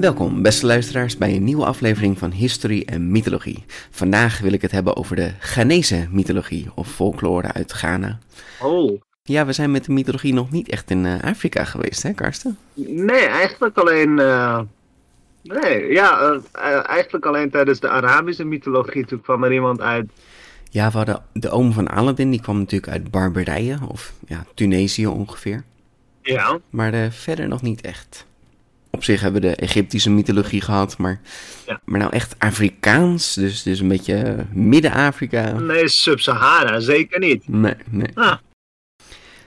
Welkom, beste luisteraars, bij een nieuwe aflevering van History en Mythologie. Vandaag wil ik het hebben over de Ghanese mythologie of folklore uit Ghana. Oh, Ja, we zijn met de mythologie nog niet echt in eh, Afrika geweest, hè, Karsten? nee, eigenlijk alleen. eh, nee, ja, eh, eigenlijk alleen tijdens de Arabische mythologie. Toen kwam er iemand uit. Ja, we hadden de oom van Aladdin, die kwam natuurlijk uit Barbarije, of ja, Tunesië ongeveer. Ja. Maar verder nog niet echt. Op zich hebben we de Egyptische mythologie gehad, maar, Ja. maar nou echt Afrikaans, dus, dus een beetje eh, Midden-Afrika. Nee, Sub-Sahara, zeker niet. Nee, nee. Ah,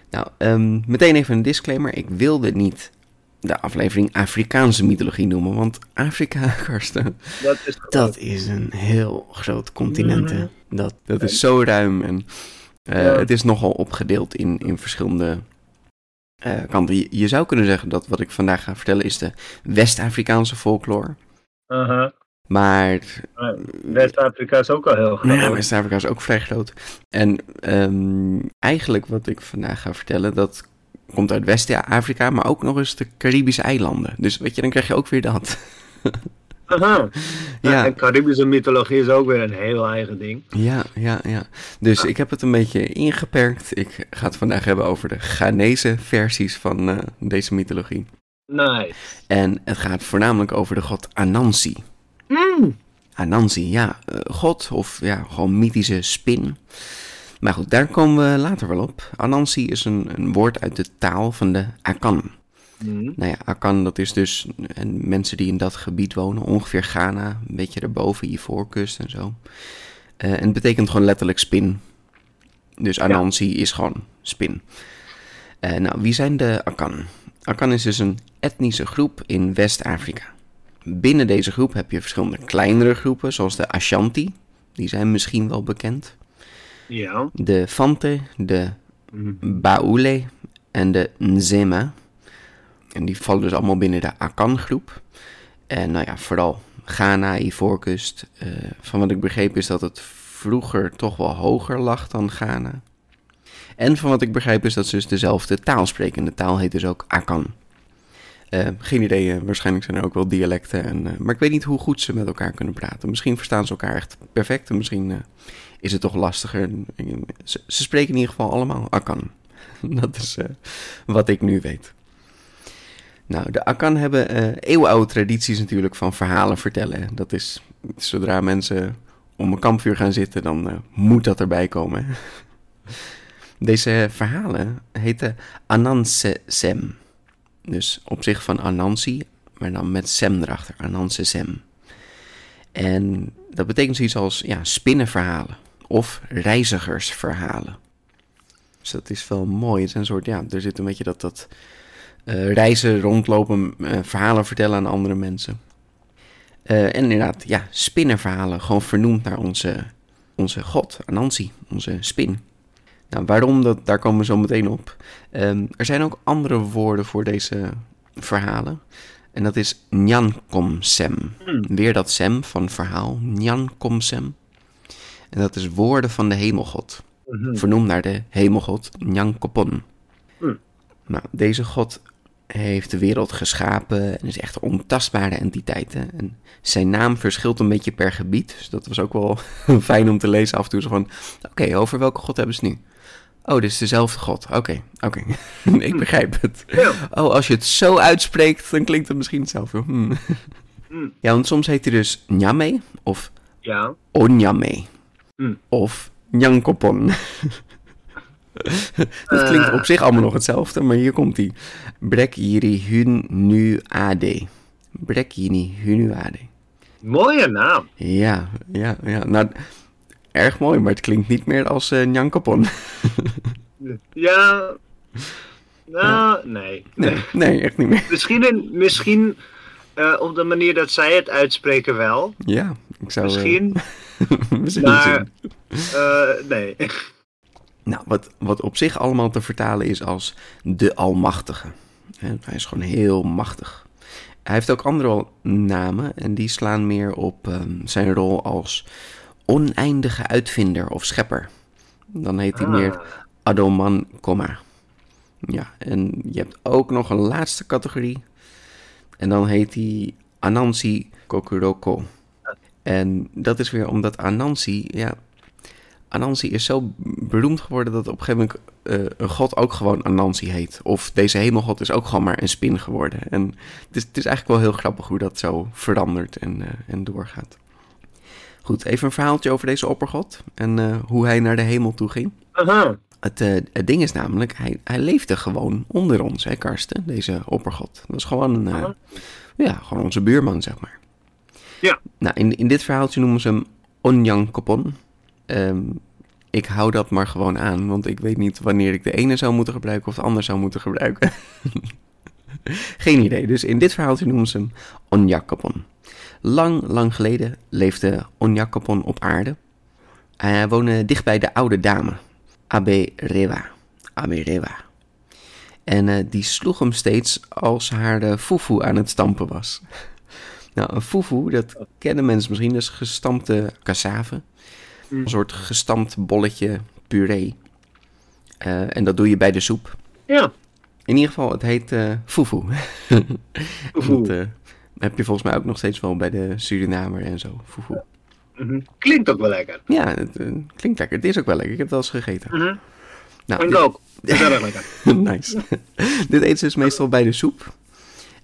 Nou, ehm, meteen even een disclaimer. Ik wilde niet de aflevering Afrikaanse mythologie noemen, want Afrika, Karsten, dat is dat is een heel groot continent. Mhm. Dat, dat is zo ruim en eh, Ja. het is nogal opgedeeld in, in verschillende kanten. Je, je zou kunnen zeggen dat wat ik vandaag ga vertellen is de West-Afrikaanse folklore. Aha. Maar West-Afrika is ook al heel groot. ja, West-Afrika is ook vrij groot. En ehm, eigenlijk wat ik vandaag ga vertellen, dat komt uit West-Afrika, maar ook nog eens de Caribische eilanden. Dus weet je, dan krijg je ook weer dat. Aha. Ja. En Caribische mythologie is ook weer een heel eigen ding. Ja, ja, ja. Dus ik heb het een beetje ingeperkt. Ik ga het vandaag hebben over de Ghanese versies van eh, deze mythologie. Nice. En het gaat voornamelijk over de god Anansi. Mm. Anansi, ja, eh, god of ja, gewoon mythische spin. Maar goed, daar komen we later wel op. Anansi is een, een woord uit de taal van de Akan. Mm. Nou ja, Akan, dat is dus en mensen die in dat gebied wonen, ongeveer Ghana, een beetje erboven, Ivoorkust en zo. Eh, en het betekent gewoon letterlijk spin. Dus Anansi is gewoon spin. Eh, nou, wie zijn de Akan? Akan is dus een etnische groep in West-Afrika. Binnen deze groep heb je verschillende kleinere groepen, zoals de Ashanti. Die zijn misschien wel bekend. Ja. De Fante, de Mm. Baule en de Nzema. En die vallen dus allemaal binnen de Akan-groep. En nou ja, vooral Ghana, Ivoorkust. eh van wat ik begreep is dat het vroeger toch wel hoger lag dan Ghana. En van wat ik begrijp is dat ze dus dezelfde taal spreken. En de taal heet dus ook Akan. Eh, geen idee, waarschijnlijk zijn er ook wel dialecten. En, eh, maar ik weet niet hoe goed ze met elkaar kunnen praten. Misschien verstaan ze elkaar echt perfect. En misschien is het toch lastiger. Ze, ze spreken in ieder geval allemaal Akan. Dat is wat ik nu weet. Nou, de Akan hebben eh, eeuwenoude tradities natuurlijk van verhalen vertellen. Dat is, zodra mensen om een kampvuur gaan zitten, dan eh, moet dat erbij komen. Deze verhalen heten Anansesem. Dus op zich van Anansi, maar dan met sem erachter. Anansesem. En dat betekent zoiets als ja, spinnenverhalen of reizigersverhalen. Dus dat is wel mooi. Het is een soort, ja, er zit een beetje dat, dat eh, reizen, rondlopen, eh, verhalen vertellen aan andere mensen. Eh, en inderdaad, ja, spinnenverhalen, gewoon vernoemd naar onze, onze god, Anansi, onze spin. Nou, waarom, dat, daar komen we zo meteen op. Ehm, er zijn ook andere woorden voor deze verhalen. En dat is Nyankomsem. Hmm. Weer dat sem van verhaal, Nyankomsem. En dat is woorden van de hemelgod. Mhm. Vernoemd naar de hemelgod Nyankopon. Hmm. Nou, deze god heeft de wereld geschapen en is echt een ontastbare entiteit. hè. En zijn naam verschilt een beetje per gebied. Dus dat was ook wel fijn om te lezen af en toe. Zo van, oké, over welke god hebben ze het nu? Oh, dit is dezelfde god. Oké, oké. Ik begrijp het. Oh, als je het zo uitspreekt, dan klinkt het misschien hetzelfde. Hmm. Hmm. Ja, want soms heet hij dus Nyame of Ja. Onyame. Hmm. Of Nyankopon. dat klinkt Eh. op zich allemaal nog hetzelfde, maar hier komt hij. Brek yiri hun nu ade. Brek yini hunu ade. Mooie naam. Ja, ja, ja. Nou, erg mooi, maar het klinkt niet meer als uh, Njankapon. Ja. Nou, nee. Nee, nee, echt niet meer. Misschien, in, misschien uh, op de manier dat zij het uitspreken wel. Ja, ik zou... Misschien. Uh, misschien maar, uh, nee. Nou, wat, wat op zich allemaal te vertalen is als de Almachtige. Hij is gewoon heel machtig. Hij heeft ook andere namen en die slaan meer op um, zijn rol als oneindige uitvinder of schepper. Dan heet hij Ah. meer Adoman Komma. Ja, en je hebt ook nog een laatste categorie. En dan heet hij Anansi Kokuroko. En dat is weer omdat Anansi, ja, Anansi is zo beroemd geworden dat op een gegeven moment uh, een god ook gewoon Anansi heet. Of deze hemelgod is ook gewoon maar een spin geworden. En het is, het is eigenlijk wel heel grappig hoe dat zo verandert en, uh, en doorgaat. Goed, even een verhaaltje over deze oppergod en uh, hoe hij naar de hemel toe ging. Aha. Het, het, ding is namelijk, hij, hij leefde gewoon onder ons, hè Karsten, deze oppergod. Dat was gewoon, een, ja, gewoon onze buurman, zeg maar. Ja. Nou, in, in dit verhaaltje noemen ze hem Onyankopon. Um, ik hou dat maar gewoon aan, want ik weet niet wanneer ik de ene zou moeten gebruiken of de ander zou moeten gebruiken. Geen idee, dus in dit verhaaltje noemen ze hem Onjakapon. Lang, lang geleden leefde Onjakapon op aarde. Hij woonde dicht bij de oude dame, Abe Rewa. En uh, die sloeg hem steeds als haar uh, foefoe aan het stampen was. nou, een foefoe, dat kennen mensen misschien, dat is gestampte cassave. Een soort gestampt bolletje puree. Uh, en dat doe je bij de soep. Ja. In ieder geval, het heet uh, fufu. Fufu. dat uh, heb je volgens mij ook nog steeds wel bij de Surinamer en zo. Fufu. Mm -hmm. Klinkt ook wel lekker. Ja, het klinkt lekker. Het is ook wel lekker. Ik heb het wel eens gegeten. Mm -hmm. nou, ik dit... ook. Lekker. nice. dit eten ze dus meestal bij de soep.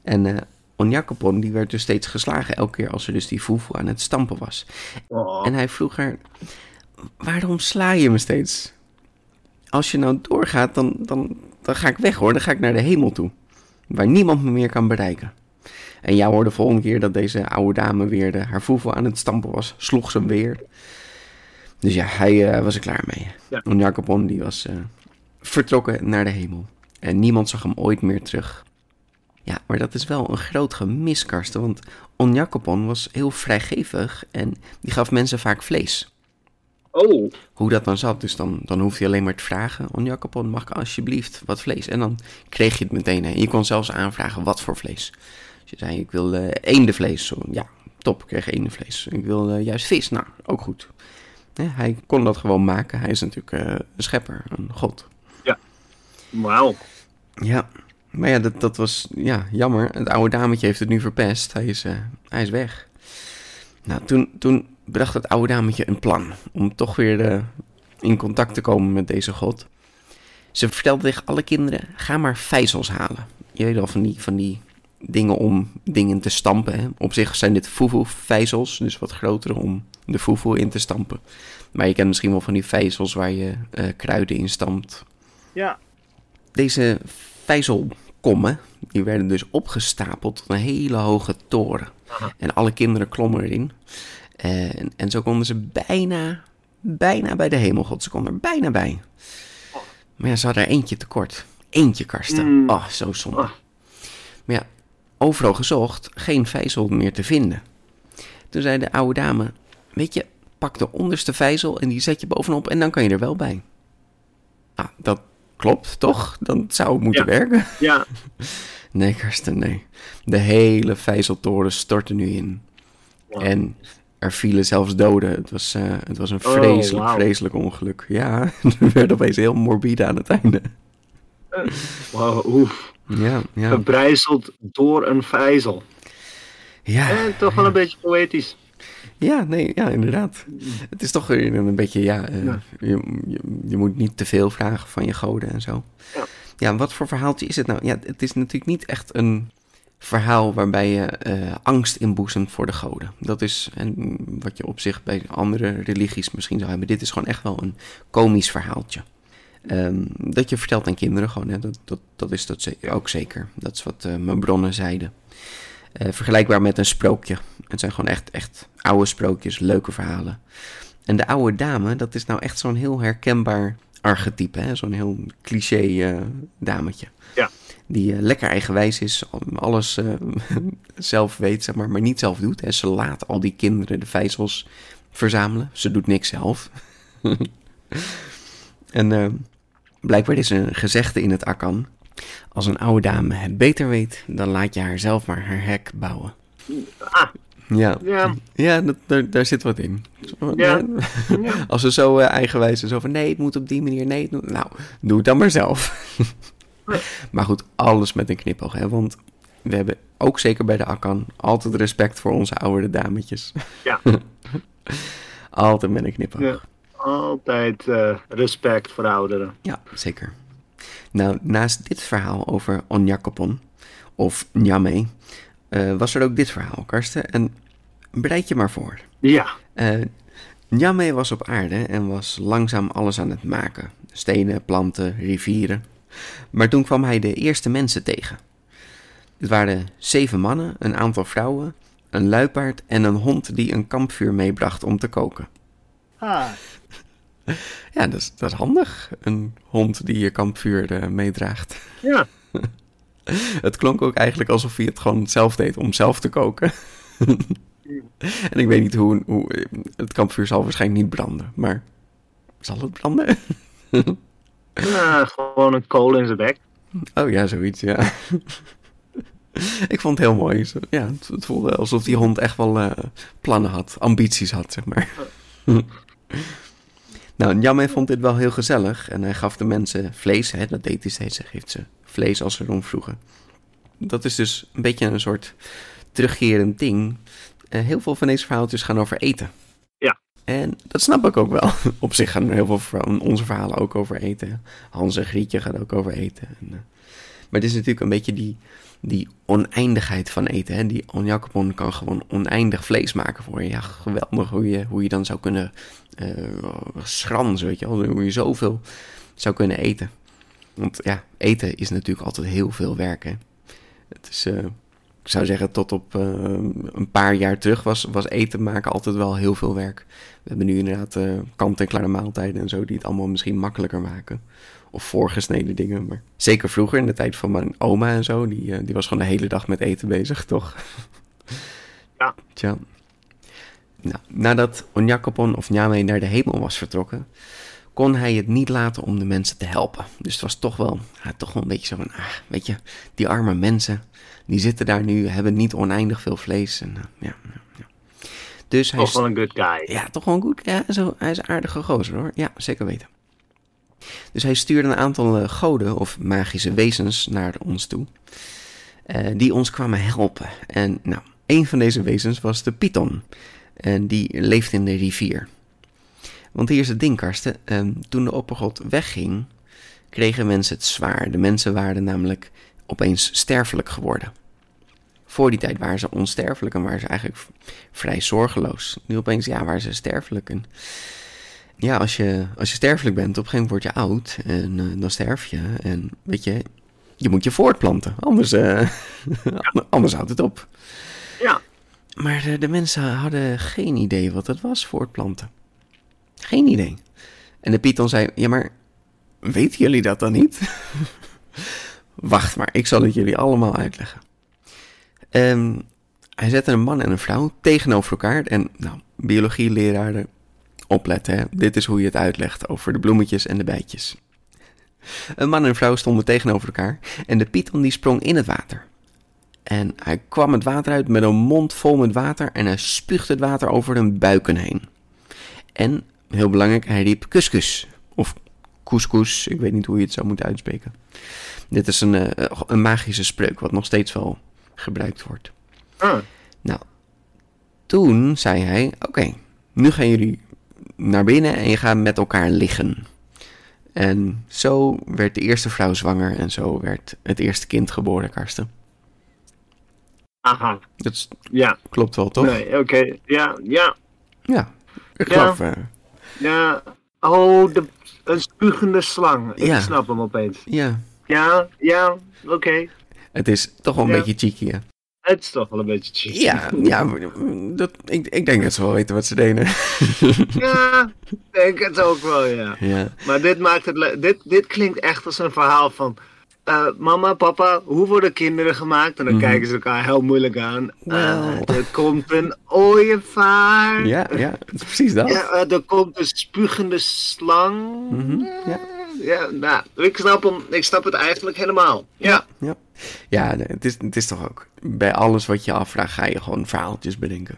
En Onjakopon die werd dus steeds geslagen elke keer als er dus die fufu aan het stampen was. Oh. En hij vroeg haar, waarom sla je me steeds? Als je nou doorgaat, dan, dan, dan ga ik weg hoor. Dan ga ik naar de hemel toe. Waar niemand me meer kan bereiken. En ja hoor, de volgende keer dat deze oude dame weer de, haar voevel aan het stampen was, sloeg ze hem weer. Dus ja, hij uh, was er klaar mee. Ja. Die was uh, vertrokken naar de hemel. En niemand zag hem ooit meer terug. Ja, maar dat is wel een groot gemis, Karsten. Want Onjakopon was heel vrijgevig en die gaf mensen vaak vlees. Oh. Hoe dat dan zat, dus dan, dan hoefde je alleen maar te vragen... Onjakopon, mag ik alsjeblieft wat vlees? En dan kreeg je het meteen. En je kon zelfs aanvragen wat voor vlees. Dus je zei, ik wil uh, eendenvlees. Ja, top, ik kreeg eendenvlees. Ik wil uh, juist vis. Nou, ook goed. Ja, hij kon dat gewoon maken. Hij is natuurlijk uh, een schepper, een god. Ja, wauw. Ja, maar ja, dat, dat was ja, jammer. Het oude dametje heeft het nu verpest. Hij is, uh, hij is weg. Nou, toen, toen bedacht het oude dametje een plan om toch weer uh, in contact te komen met deze god. Ze vertelde tegen alle kinderen, ga maar vijzels halen. Je weet wel, van die, van die dingen om dingen te stampen. Hè? Op zich zijn dit foefoe-vijzels, dus wat grotere om de foefoe in te stampen. Maar je kent misschien wel van die vijzels waar je uh, kruiden in stampt. Ja. Deze die werden dus opgestapeld tot een hele hoge toren. En alle kinderen klommen erin. En, en zo konden ze bijna, bijna bij de hemelgod. Ze konden er bijna bij. Maar ja, ze hadden er eentje tekort. Eentje, Karsten. Mm. Oh, zo zonde. Ah. Maar ja, overal gezocht, geen vijzel meer te vinden. Toen zei de oude dame, weet je, pak de onderste vijzel en die zet je bovenop en dan kan je er wel bij. Ah, dat klopt, toch? Dan zou het moeten Ja. werken. Ja. Nee, Karsten, nee. De hele vijzeltoren stortte nu in. Wow. En er vielen zelfs doden. Het was, eh, het was een Oh, vreselijk, vreselijk ongeluk. Ja, het werd opeens heel morbide aan het einde. Wow, oef. Ja, ja. Gebrijzeld door een vijzel. Ja, En toch wel een beetje poëtisch. Ja, nee, ja, inderdaad. Het is toch weer een beetje, ja, eh, Ja. Je, je, je moet niet te veel vragen van je goden en zo. Ja. Ja, wat voor verhaaltje is het nou? Ja, het is natuurlijk niet echt een verhaal waarbij je eh, angst inboezemt voor de goden. Dat is en wat je op zich bij andere religies misschien zou hebben. Dit is gewoon echt wel een komisch verhaaltje. Ehm, dat je vertelt aan kinderen gewoon, hè? Dat, dat, dat is dat ze- ook zeker. Dat is wat eh, mijn bronnen zeiden. Eh, vergelijkbaar met een sprookje. Het zijn gewoon echt, echt oude sprookjes, leuke verhalen. En de oude dame, dat is nou echt zo'n heel herkenbaar archetype. hè? Zo'n heel cliché eh, dametje. Ja. Die eh, lekker eigenwijs is, alles zelf weet, zeg maar, maar niet zelf doet. Hè? Ze laat al die kinderen de vijzels verzamelen. Ze doet niks zelf. en blijkbaar is een gezegde in het Akan. Als een oude dame het beter weet, dan laat je haar zelf maar haar hek bouwen. Ah, Ja, ja, ja dat, daar, daar zit wat in. Ja. Als ze zo eh, eigenwijs zijn, zo van nee, het moet op die manier, nee, het moet- nou, doe het dan maar zelf. maar goed, alles met een knipoog, hè, want we hebben ook zeker bij de Akkan altijd respect voor onze oudere dametjes. Ja. altijd met een knipoog. Ja. Altijd eh, respect voor ouderen. Ja, zeker. Nou, naast dit verhaal over Onjakopon, of Nyame, eh, was er ook dit verhaal, Karsten. En bereid je maar voor. Ja, Eh Nyame was op aarde en was langzaam alles aan het maken. Stenen, planten, rivieren. Maar toen kwam hij de eerste mensen tegen. Het waren zeven mannen, een aantal vrouwen, een luipaard en een hond die een kampvuur meebracht om te koken. ah, Ja, dat is, dat is handig. Een hond die je kampvuur eh, meedraagt. ja. Het klonk ook eigenlijk alsof hij het gewoon zelf deed om zelf te koken. en ik weet niet hoe, hoe. Het kampvuur zal waarschijnlijk niet branden, maar. Zal het branden? Ja, gewoon een kool in zijn bek. Oh ja, zoiets, ja. ik vond het heel mooi. Ja, het, het voelde alsof die hond echt wel eh, plannen had, ambities had, zeg maar. Nou, Njamme vond dit wel heel gezellig en hij gaf de mensen vlees, hè, dat deed hij steeds, hij geeft ze vlees als ze erom vroegen. Dat is dus een beetje een soort terugkerend ding. Eh, heel veel van deze verhaaltjes gaan over eten. Ja. En dat snap ik ook wel. Op zich gaan er heel veel van onze verhalen ook over eten. Hans en Grietje gaan ook over eten. En, eh, maar het is natuurlijk een beetje die, die oneindigheid van eten. Hè? Die onjakopon kan gewoon oneindig vlees maken voor je. Ja, geweldig hoe je, hoe je dan zou kunnen eh schranzen, weet je. Hoe je zoveel zou kunnen eten. Want ja, eten is natuurlijk altijd heel veel werk. Het is, eh, ik zou zeggen, tot op eh, een paar jaar terug was, was eten maken altijd wel heel veel werk. We hebben nu inderdaad kant-en-klare maaltijden en zo, die het allemaal misschien makkelijker maken. Of voorgesneden dingen. Maar zeker vroeger, in de tijd van mijn oma en zo, die, eh, die was gewoon de hele dag met eten bezig, toch? Ja. Tja. Nou, nadat Onjakopon of Nyame naar de hemel was vertrokken, kon hij het niet laten om de mensen te helpen. Dus het was toch wel, ja, toch wel een beetje zo van, ah, weet je, die arme mensen, die zitten daar nu, hebben niet oneindig veel vlees. En, eh, ja, ja, ja. Dus hij Toch wel een good guy. ja, toch gewoon goed. Ja, zo, hij is een aardige gozer hoor. Ja, zeker weten. Dus hij stuurde een aantal eh, goden of magische wezens naar ons toe. eh, die ons kwamen helpen. En nou, een van deze wezens was de Python. En die leeft in de rivier. Want hier is het ding, Karsten. ehm, toen de oppergod wegging, kregen mensen het zwaar. De mensen waren namelijk opeens sterfelijk geworden. Voor die tijd waren ze onsterfelijk en waren ze eigenlijk vrij zorgeloos. Nu opeens, ja, waren ze sterfelijk. En ja, als je, als je sterfelijk bent, op een gegeven moment word je oud en eh, dan sterf je. En weet je, je moet je voortplanten, anders, eh, anders houdt het op. Ja, Maar de, de mensen hadden geen idee wat het was, voortplanten. Geen idee. En de Python zei, ja maar, weten jullie dat dan niet? Wacht maar, ik zal het jullie allemaal uitleggen. Ehm, hij zette een man en een vrouw tegenover elkaar. En nou, biologieleraren, opletten hè. Dit is hoe je het uitlegt over de bloemetjes en de bijtjes. Een man en een vrouw stonden tegenover elkaar. En de Python die sprong in het water. En hij kwam het water uit met een mond vol met water en hij spuugde het water over hun buiken heen. En, heel belangrijk, hij riep kuskus. Of couscous, ik weet niet hoe je het zou moeten uitspreken. Dit is een, eh, een magische spreuk, wat nog steeds wel gebruikt wordt. ah, Nou, toen zei hij, oké, nu gaan jullie naar binnen en je gaat met elkaar liggen. En zo werd de eerste vrouw zwanger en zo werd het eerste kind geboren, Karsten. aha. Dat is- Ja, klopt wel, toch? nee, oké. Ja, ja, Ja, ik Ja. geloof... eh, ja. Oh, de, een spugende slang. Ik Ja. snap hem opeens. ja, Ja, ja, oké. het is toch wel een Ja. beetje cheeky, hè? Het is toch wel een beetje cheesy. Ja, ja dat, ik, ik denk dat ze wel weten wat ze deden. Ja, ik denk het ook wel, ja. ja. Maar dit maakt het dit, dit klinkt echt als een verhaal van... eh, mama, papa, hoe worden kinderen gemaakt? En dan Mhm. kijken ze elkaar heel moeilijk aan. Eh, er komt een ooievaar. Ja, ja, precies dat. Ja, eh, er komt een spugende slang. Mhm, ja. Ja, nou, ik snap, hem, ik snap het eigenlijk helemaal. Ja. Ja, ja nee, het, is, het is toch ook. Bij alles wat je afvraagt ga je gewoon verhaaltjes bedenken.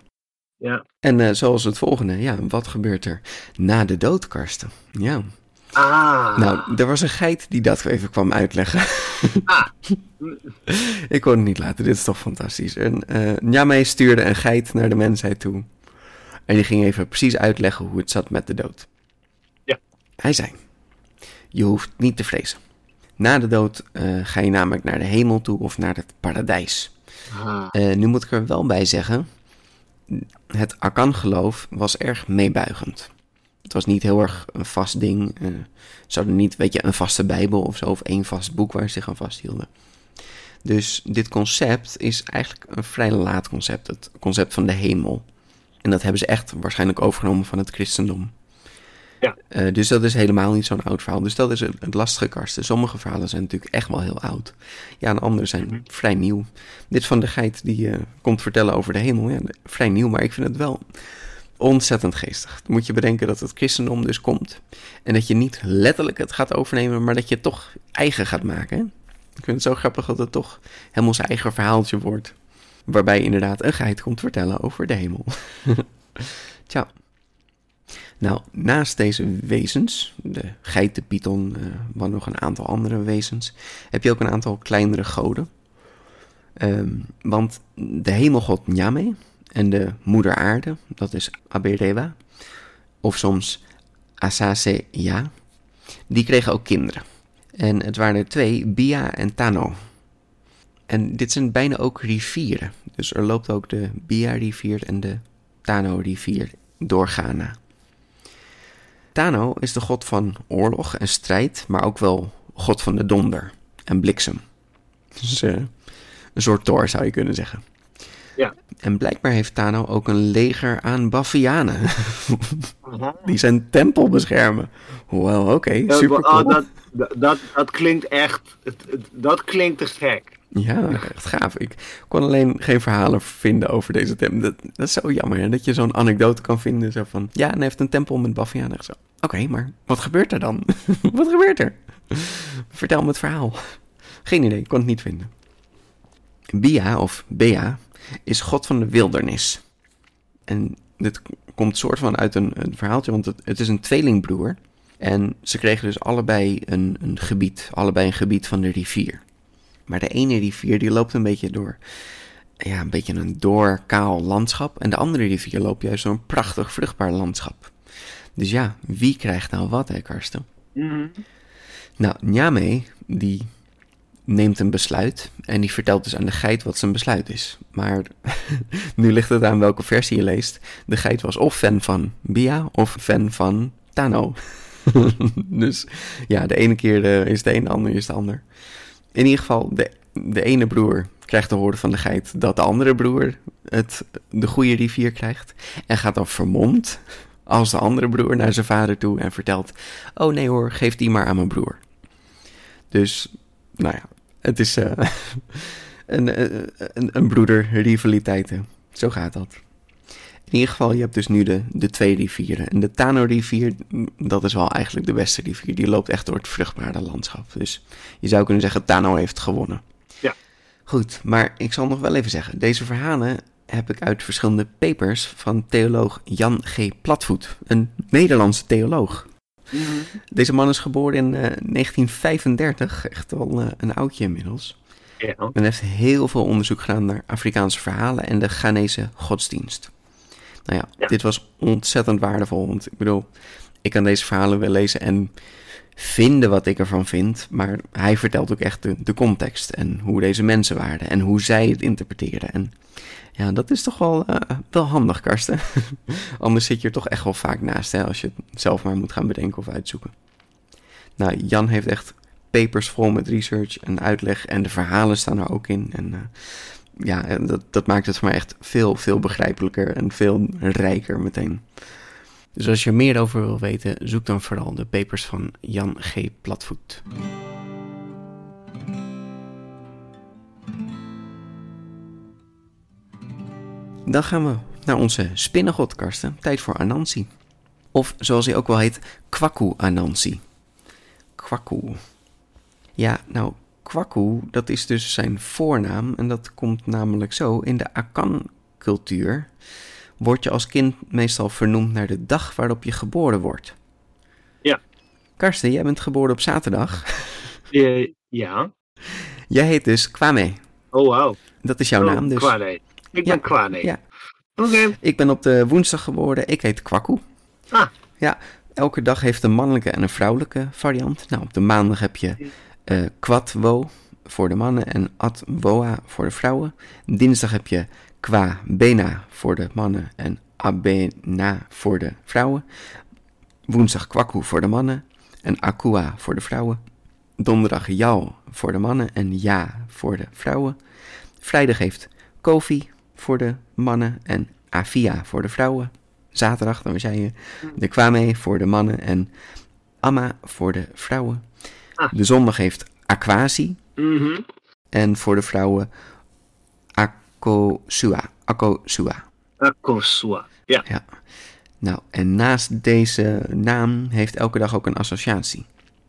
Ja. En eh, zoals het volgende, ja, wat gebeurt er na de dood, Karsten? Ja, Ah. nou, er was een geit die dat even kwam uitleggen. Ah. Ik kon het niet laten, dit is toch fantastisch. En Njame stuurde een geit naar de mensheid toe. En die ging even precies uitleggen hoe het zat met de dood. Ja. Hij zei, je hoeft niet te vrezen. Na de dood eh, ga je namelijk naar de hemel toe of naar het paradijs. Ah. Eh, nu moet ik er wel bij zeggen, het Akan-geloof was erg meebuigend. Het was niet heel erg een vast ding. eh, ze hadden niet, weet je, een vaste bijbel of zo, of één vast boek waar ze zich aan vasthielden. Dus dit concept is eigenlijk een vrij laat concept, het concept van de hemel. En dat hebben ze echt waarschijnlijk overgenomen van het christendom. Ja. Eh, dus dat is helemaal niet zo'n oud verhaal. Dus dat is het, lastige karsten. Sommige verhalen zijn natuurlijk echt wel heel oud. Ja, en andere zijn vrij nieuw. Dit van de geit die eh, komt vertellen over de hemel. Ja, vrij nieuw, maar ik vind het wel ontzettend geestig. Dan moet je bedenken dat het christendom dus komt. En dat je niet letterlijk het gaat overnemen, maar dat je het toch eigen gaat maken. Hè? Ik vind het zo grappig dat het toch helemaal zijn eigen verhaaltje wordt. Waarbij inderdaad een geit komt vertellen over de hemel. Tja. Nou, naast deze wezens, de geit, de python, eh maar nog een aantal andere wezens, heb je ook een aantal kleinere goden. Ehm, want de hemelgod Nyame en de moeder aarde, dat is Aberewa, of soms Asase Ja, die kregen ook kinderen. En het waren er twee, Bia en Tano. En dit zijn bijna ook rivieren. Dus er loopt ook de Bia-rivier en de Tano-rivier door Ghana. Tano is de god van oorlog en strijd, maar ook wel god van de donder en bliksem. Dus eh, een soort Thor zou je kunnen zeggen. Ja. En blijkbaar heeft Tano ook een leger aan Baffianen. Aha. die zijn tempel beschermen. Wel, oké, super cool. dat, dat, dat, dat klinkt echt. Dat klinkt te gek. Ja, echt gaaf. Ik kon alleen geen verhalen vinden over deze tempel. Dat, dat is zo jammer, hè? dat je zo'n anekdote kan vinden. Zo van, ja, en hij heeft een tempel met Baffianen. Echt Zo, Oké, maar wat gebeurt er dan? wat gebeurt er? Vertel me het verhaal. Geen idee, ik kon het niet vinden. Bia, of Bea, is god van de wildernis. En dit komt soort van uit een, een verhaaltje, want het, het is een tweelingbroer. En ze kregen dus allebei een, een gebied, allebei een gebied van de rivier. Maar de ene rivier die loopt een beetje door, ja, een beetje een door kaal landschap. En de andere rivier loopt juist door een prachtig vruchtbaar landschap. Dus ja, wie krijgt nou wat, hè, Karsten? Mhm. Nou, Nyame, die neemt een besluit en die vertelt dus aan de geit wat zijn besluit is. Maar nu ligt het aan welke versie je leest. De geit was of fan van Bia of fan van Tano. dus ja, de ene keer eh, is de een, de andere is de ander. In ieder geval, de, de ene broer krijgt te horen van de geit dat de andere broer het, de goede rivier krijgt. En gaat dan vermomd als de andere broer naar zijn vader toe en vertelt... Oh nee hoor, geef die maar aan mijn broer. Dus, nou ja, het is eh, een, eh, een, een broederrivaliteit. hè. Zo gaat dat. In ieder geval, je hebt dus nu de, de twee rivieren. En de Tano-rivier, dat is wel eigenlijk de beste rivier. Die loopt echt door het vruchtbare landschap. Dus je zou kunnen zeggen, Tano heeft gewonnen. Ja. Goed, maar ik zal nog wel even zeggen. Deze verhalen heb ik uit verschillende papers van theoloog Jan G. Platvoet. Een Nederlandse theoloog. Mhm. Deze man is geboren in eh, 1935, echt al eh, een oudje inmiddels. Ja. En heeft heel veel onderzoek gedaan naar Afrikaanse verhalen en de Ghanese godsdienst. Nou ja, Ja. dit was ontzettend waardevol, want ik bedoel, ik kan deze verhalen wel lezen en vinden wat ik ervan vind, maar hij vertelt ook echt de, de context en hoe deze mensen waren en hoe zij het interpreteerden. En ja, dat is toch wel, eh, wel handig, Karsten. Anders zit je er toch echt wel vaak naast, hè, als je het zelf maar moet gaan bedenken of uitzoeken. Nou, Jan heeft echt papers vol met research en uitleg en de verhalen staan er ook in. En eh, ja, dat, dat maakt het voor mij echt veel, veel begrijpelijker en veel rijker meteen. Dus als je er meer over wil weten, zoek dan vooral de papers van Jan G. Platvoet. Dan gaan we naar onze spinnengod, Karsten. Tijd voor Anansi. Of zoals hij ook wel heet, Kwaku Anansi. Kwaku. Ja, nou, Kwaku, dat is dus zijn voornaam. En dat komt namelijk zo. In de Akan-cultuur word je als kind meestal vernoemd naar de dag waarop je geboren wordt. Ja. Karsten, jij bent geboren op zaterdag. Eh, ja. Jij heet dus Kwame. Oh, wauw. Dat is jouw Oh, naam dus. Kwame. Ik Ja, ben Kwame. ja. Oké. Ik ben op de woensdag geboren. Ik heet Kwaku. Ah. Ja, elke dag heeft een mannelijke en een vrouwelijke variant. Nou, op de maandag heb je eh Kwatwo voor de mannen en Atwoa voor de vrouwen. Dinsdag heb je Kwa Bena voor de mannen en Abena voor de vrouwen. Woensdag Kwaku voor de mannen en Akua voor de vrouwen. Donderdag Jal voor de mannen en Ja voor de vrouwen. Vrijdag heeft Kofi voor de mannen en Afia voor de vrouwen. Zaterdag, dan jij je, de Kwame voor de mannen en Amma voor de vrouwen. Ah. De zondag heeft Aquasi Mhm. en voor de vrouwen Akosua. Akosua. Akosua. Ja. Ja. Nou, en naast deze naam heeft elke dag ook een associatie.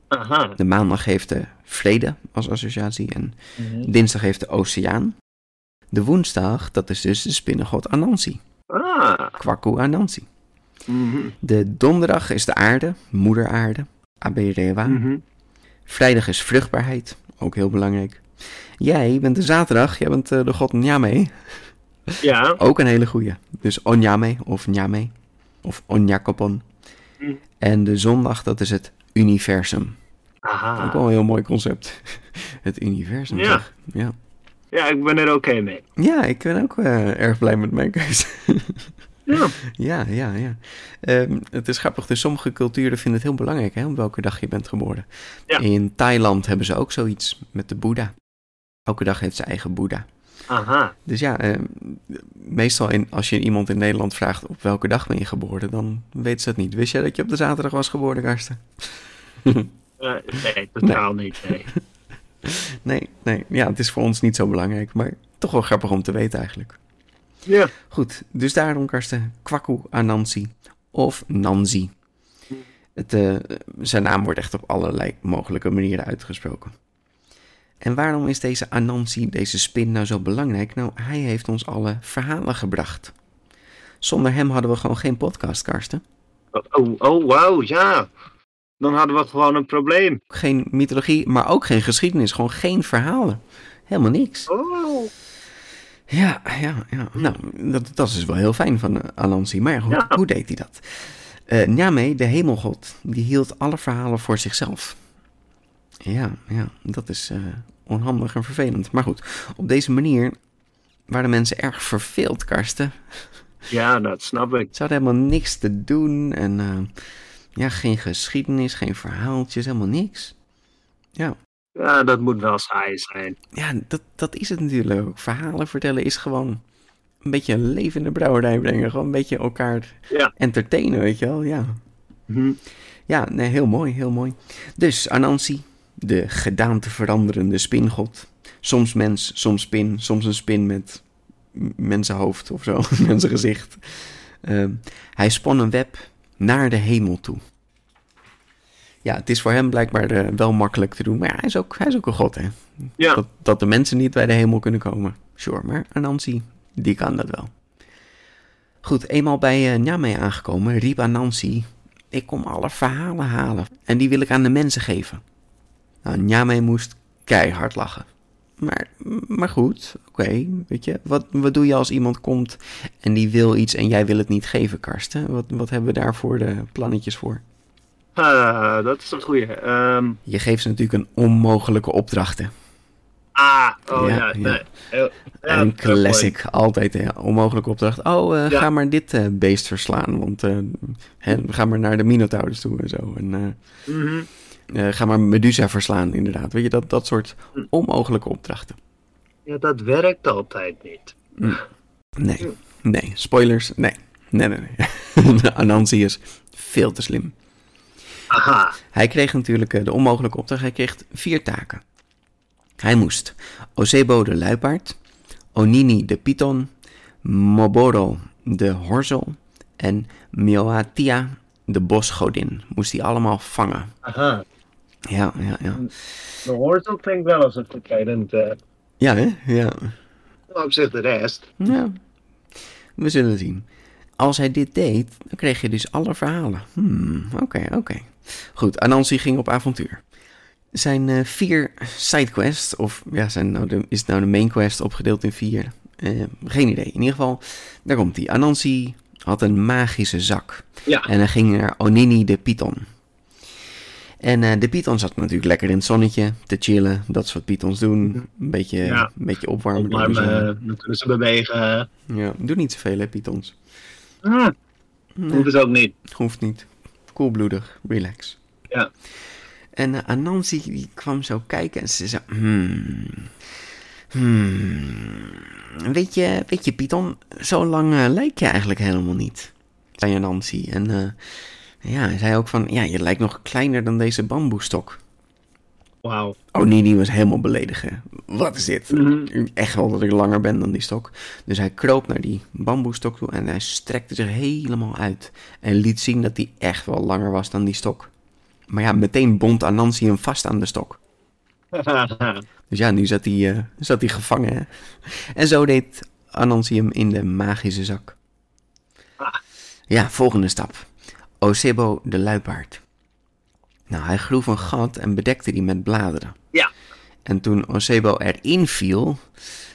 Aha. De maandag heeft de vrede als associatie en dinsdag heeft de oceaan. De woensdag, dat is dus de spinnengod Anansi. Ah. Kwaku Anansi. Mhm. De donderdag is de aarde, moeder aarde, Aberewa. Mhm. Vrijdag is vruchtbaarheid, ook heel belangrijk. Jij bent de zaterdag, jij bent eh, de god Nyame, Ja. ook een hele goeie. Dus Onyame of Nyame of Onjakopon. Mm. En de zondag, dat is het universum. Ook Aha. wel een heel mooi concept. Het universum, Ja. zeg. Ja. Ja, ik ben er oké mee. ja, ik ben ook eh, erg blij met mijn keuze. Ja. ja, ja, ja. Ehm, het is grappig, dus sommige culturen vinden het heel belangrijk hè, op welke dag je bent geboren. Ja. In Thailand hebben ze ook zoiets met de Boeddha. Elke dag heeft zijn eigen Boeddha. Aha. Dus ja, ehm, meestal in, als je iemand in Nederland vraagt op welke dag ben je geboren, dan weet ze het niet. Wist jij dat je op de zaterdag was geboren, Karsten? Eh, nee, totaal niet. Nee. Nee, nee. Ja, het is voor ons niet zo belangrijk, maar toch wel grappig om te weten eigenlijk. Ja. Goed, dus daarom Karsten, Kwaku Anansi of Nanzi. Het, eh, zijn naam wordt echt op allerlei mogelijke manieren uitgesproken. En waarom is deze Anansi, deze spin, nou zo belangrijk? Nou, hij heeft ons alle verhalen gebracht. Zonder hem hadden we gewoon geen podcast, Karsten. Oh, oh, oh wauw, ja. Dan hadden we gewoon een probleem. Geen mythologie, maar ook geen geschiedenis. Gewoon geen verhalen. Helemaal niks. Oh. Ja, ja, ja. Nou, dat, dat is dus wel heel fijn van uh, Anansi. Maar hoe, Ja. hoe deed hij dat? Eh Nyame, de hemelgod, die hield alle verhalen voor zichzelf. Ja, ja, dat is eh, onhandig en vervelend. Maar goed, op deze manier waren mensen erg verveeld, Karsten. Ja, dat snap ik. Ze hadden helemaal niks te doen en eh, ja, geen geschiedenis, geen verhaaltjes, helemaal niks. Ja, Ja, dat moet wel saai zijn. ja dat, dat is het natuurlijk ook. Verhalen vertellen is gewoon een beetje een leven in de brouwerij brengen. Gewoon een beetje elkaar Ja. entertainen, weet je wel. Ja, Hm. ja nee, heel mooi, heel mooi. Dus Anansi, de gedaante veranderende spingod. Soms mens, soms spin, soms een spin met mensenhoofd of zo, mensengezicht. Ehm, hij spon een web naar de hemel toe. Ja, het is voor hem blijkbaar eh, wel makkelijk te doen, maar ja, hij, is ook, hij is ook een god, hè. Ja. Dat, dat de mensen niet bij de hemel kunnen komen. Sure, maar Anansi, die kan dat wel. Goed, eenmaal bij uh, Nyame aangekomen, riep Anansi... Ik kom alle verhalen halen en die wil ik aan de mensen geven. Nou, Nyame moest keihard lachen. Maar, maar goed, oké, weet je, wat, wat doe je als iemand komt en die wil iets en jij wil het niet geven, Karsten? Wat, wat hebben we daar voor de plannetjes voor? Ah, dat is een goeie. Ehm, Je geeft ze natuurlijk een onmogelijke opdrachten. ah, oh Ja, ja. ja. nee. Ja, een classic, altijd hè, onmogelijke opdracht. Oh, eh, Ja. ga maar dit eh, beest verslaan, want eh, hè, ga maar naar de Minotaurus toe en zo. En Mhm. ga maar Medusa verslaan, inderdaad. Weet je, dat, dat soort Hm. onmogelijke opdrachten. Ja, dat werkt altijd niet. Nee, nee. Spoilers, nee. Nee, nee, nee. Anansi is veel te slim. Aha. Hij kreeg natuurlijk eh, de onmogelijke opdracht. Hij kreeg vier taken. Hij moest Osebo de luipaard, Onini de python, Moboro de horzel en Mioatia de bosgodin. Moest hij allemaal vangen. Aha. Ja, ja, ja. De hoorzel klinkt wel als een vervelend. eh Ja, hè? Ja. op zich de rest. ja. We zullen zien. Als hij dit deed, dan kreeg je dus alle verhalen. Hmm, oké, oké. Goed, Anansi ging op avontuur. Zijn eh, vier sidequests, of ja, zijn nou de, is het nou de main quest opgedeeld in vier? Eh, geen idee. In ieder geval, daar komt hij. Anansi had een magische zak. Ja. En hij ging naar Onini de Python. En eh, de Python zat natuurlijk lekker in het zonnetje te chillen. Dat is wat Pythons doen. Een beetje, Ja. een beetje opwarmen. eh, dan kunnen ze bewegen. Ja, doe niet zoveel hè, Pythons. Nee, hoeven ze ook niet. hoeft niet. Koelbloedig, relax. Ja. En eh, Anansi die kwam zo kijken en ze zei... Hmm, hmm, weet, je, weet je, Python, zo lang eh, lijk je eigenlijk helemaal niet. Zei Anansi. En eh, ja, hij zei ook van... Ja, je lijkt nog kleiner dan deze bamboestok. Wauw. Oh die was helemaal beledigen. Wat is dit? Mhm. Echt wel dat ik langer ben dan die stok. Dus hij kroop naar die bamboestok toe en hij strekte zich helemaal uit. En liet zien dat hij echt wel langer was dan die stok. Maar ja, meteen bond Anansi hem vast aan de stok. Dus ja, nu zat hij, eh, zat hij gevangen. Hè? En zo deed Anansi hem in de magische zak. Ah. Ja, volgende stap. Osebo de luipaard. Nou, hij groef een gat en bedekte die met bladeren. ja. En toen Osebo erin viel,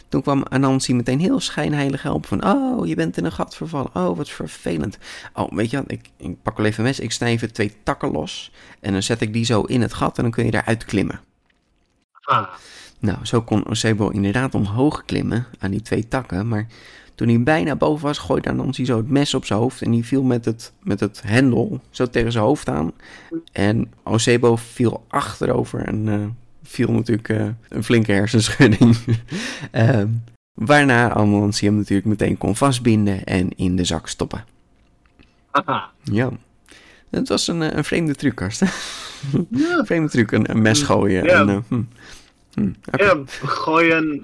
toen kwam Anansi meteen heel schijnheilig helpen. Van, oh, je bent in een gat vervallen. Oh, wat vervelend. Oh, weet je wat, ik, ik pak wel even een mes. Ik snij even twee takken los. En dan zet ik die zo in het gat en dan kun je daaruit klimmen. Ah. Nou, zo kon Osebo inderdaad omhoog klimmen aan die twee takken. Maar toen hij bijna boven was, gooide Anansi zo het mes op zijn hoofd. En die viel met het, met het hendel zo tegen zijn hoofd aan. En Osebo viel achterover en eh, viel natuurlijk eh, een flinke hersenschudding. Ehm, waarna Anansi hem natuurlijk meteen kon vastbinden en in de zak stoppen. Aha. Ja. Het was een, eh, een vreemde truc, Karsten. Ja. Vreemde truc, een, een mes gooien. Ja. En, hm. Hm. Ja, gooien.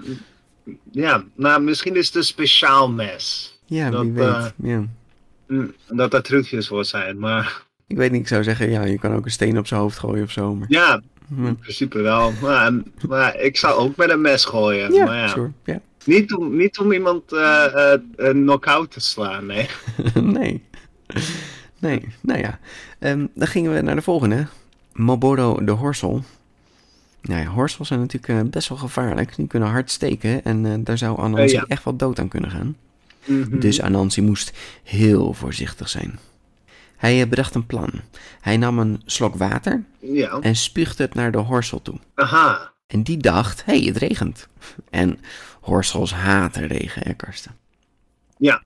Ja, nou, misschien is het een speciaal mes. Ja, wie Dat, weet. eh, ja. Hm, Dat er trucjes voor zijn, maar Ik weet niet, ik zou zeggen, ja, je kan ook een steen op zijn hoofd gooien of zo. Maar... ja, Hm. in principe wel. Maar, maar ik zou ook met een mes gooien. Ja, maar ja. sure. Ja. Niet, om, niet om iemand eh, eh, een knock-out te slaan, nee. nee. Nee, nou ja. Ehm, dan gingen we naar de volgende. Moboro de horsel. Nou ja, horsels zijn natuurlijk eh, best wel gevaarlijk. Die kunnen hard steken en eh, daar zou Anansi ja. echt wel dood aan kunnen gaan. Mhm. Dus Anansi moest heel voorzichtig zijn. Hij eh, bedacht een plan. Hij nam een slok water Ja, en spuugde het naar de horsel toe. aha. En die dacht, hé, hey, het regent. En horsels haten regen, hè, Karsten? Ja.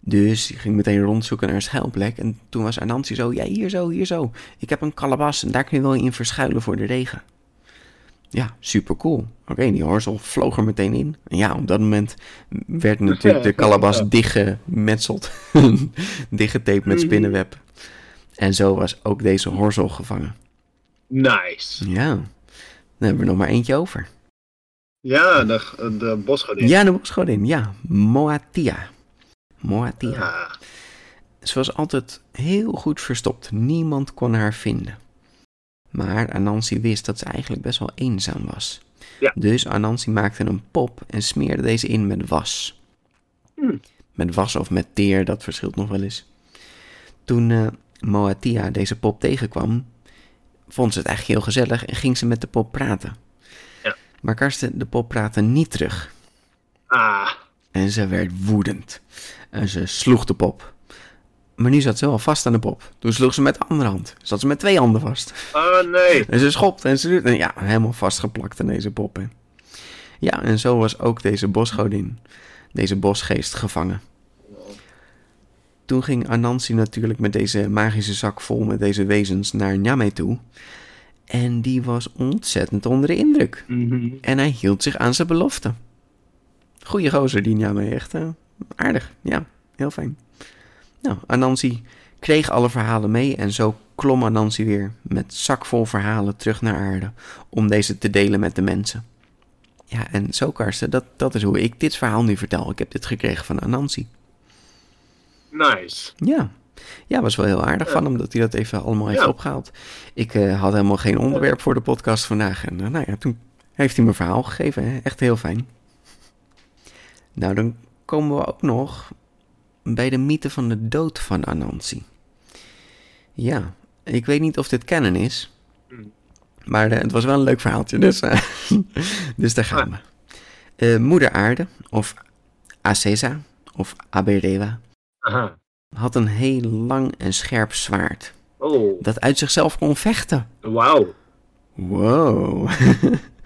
Dus die ging meteen rondzoeken naar een schuilplek. En toen was Anansi zo, ja, hier zo, hier zo. Ik heb een kalabas en daar kun je wel in verschuilen voor de regen. Ja, super cool. Oké, die horsel vloog er meteen in. En ja, op dat moment werd natuurlijk de kalabas dichtgemetseld. Dichtgetaped met Mhm. spinnenweb. En zo was ook deze horsel gevangen. Nice. Ja, dan hebben we nog maar eentje over. Ja, de, de bosgodin. Ja, de bosgodin. Ja, Moatia. Moatia. Ah, Ze was altijd heel goed verstopt. Niemand kon haar vinden. Maar Anansi wist dat ze eigenlijk best wel eenzaam was. Ja. Dus Anansi maakte een pop en smeerde deze in met was. Hmm. Met was of met teer, dat verschilt nog wel eens. Toen eh, Moatia deze pop tegenkwam, vond ze het eigenlijk heel gezellig en ging ze met de pop praten. Ja. Maar Karsten, de pop praatte niet terug. ah. En ze werd woedend. En ze sloeg de pop. Maar nu zat ze wel vast aan de pop. Toen sloeg ze met de andere hand. Zat ze met twee handen vast. Oh nee. En ze schopte en ze. En ja, helemaal vastgeplakt aan deze pop. hè. Ja, en zo was ook deze bosgodin, deze bosgeest, gevangen. Toen ging Anansi natuurlijk met deze magische zak vol met deze wezens naar Nyame toe. En die was ontzettend onder de indruk. Mhm. En hij hield zich aan zijn belofte. Goeie gozer, die Njame. Echt eh, aardig. Ja, heel fijn. Nou, Anansi kreeg alle verhalen mee en zo klom Anansi weer met zakvol verhalen terug naar aarde om deze te delen met de mensen. Ja, en zo Karsten, dat, dat is hoe ik dit verhaal nu vertel. Ik heb dit gekregen van Anansi. Nice. Ja. Ja, was wel heel aardig van hem dat hij dat even allemaal heeft Ja. opgehaald. Ik eh, had helemaal geen onderwerp voor de podcast vandaag. En eh, nou ja, toen heeft hij me verhaal gegeven. Hè? Echt heel fijn. Nou, dan komen we ook nog bij de mythe van de dood van Anansi. Ja, ik weet niet of dit kennen is. Hmm. Maar eh, het was wel een leuk verhaaltje, dus, eh, dus daar gaan we. Eh, Moeder Aarde, of Acesa, of Aberewa, Aha. had een heel lang en scherp zwaard. Oh, Dat uit zichzelf kon vechten. wauw. Wow. Wow,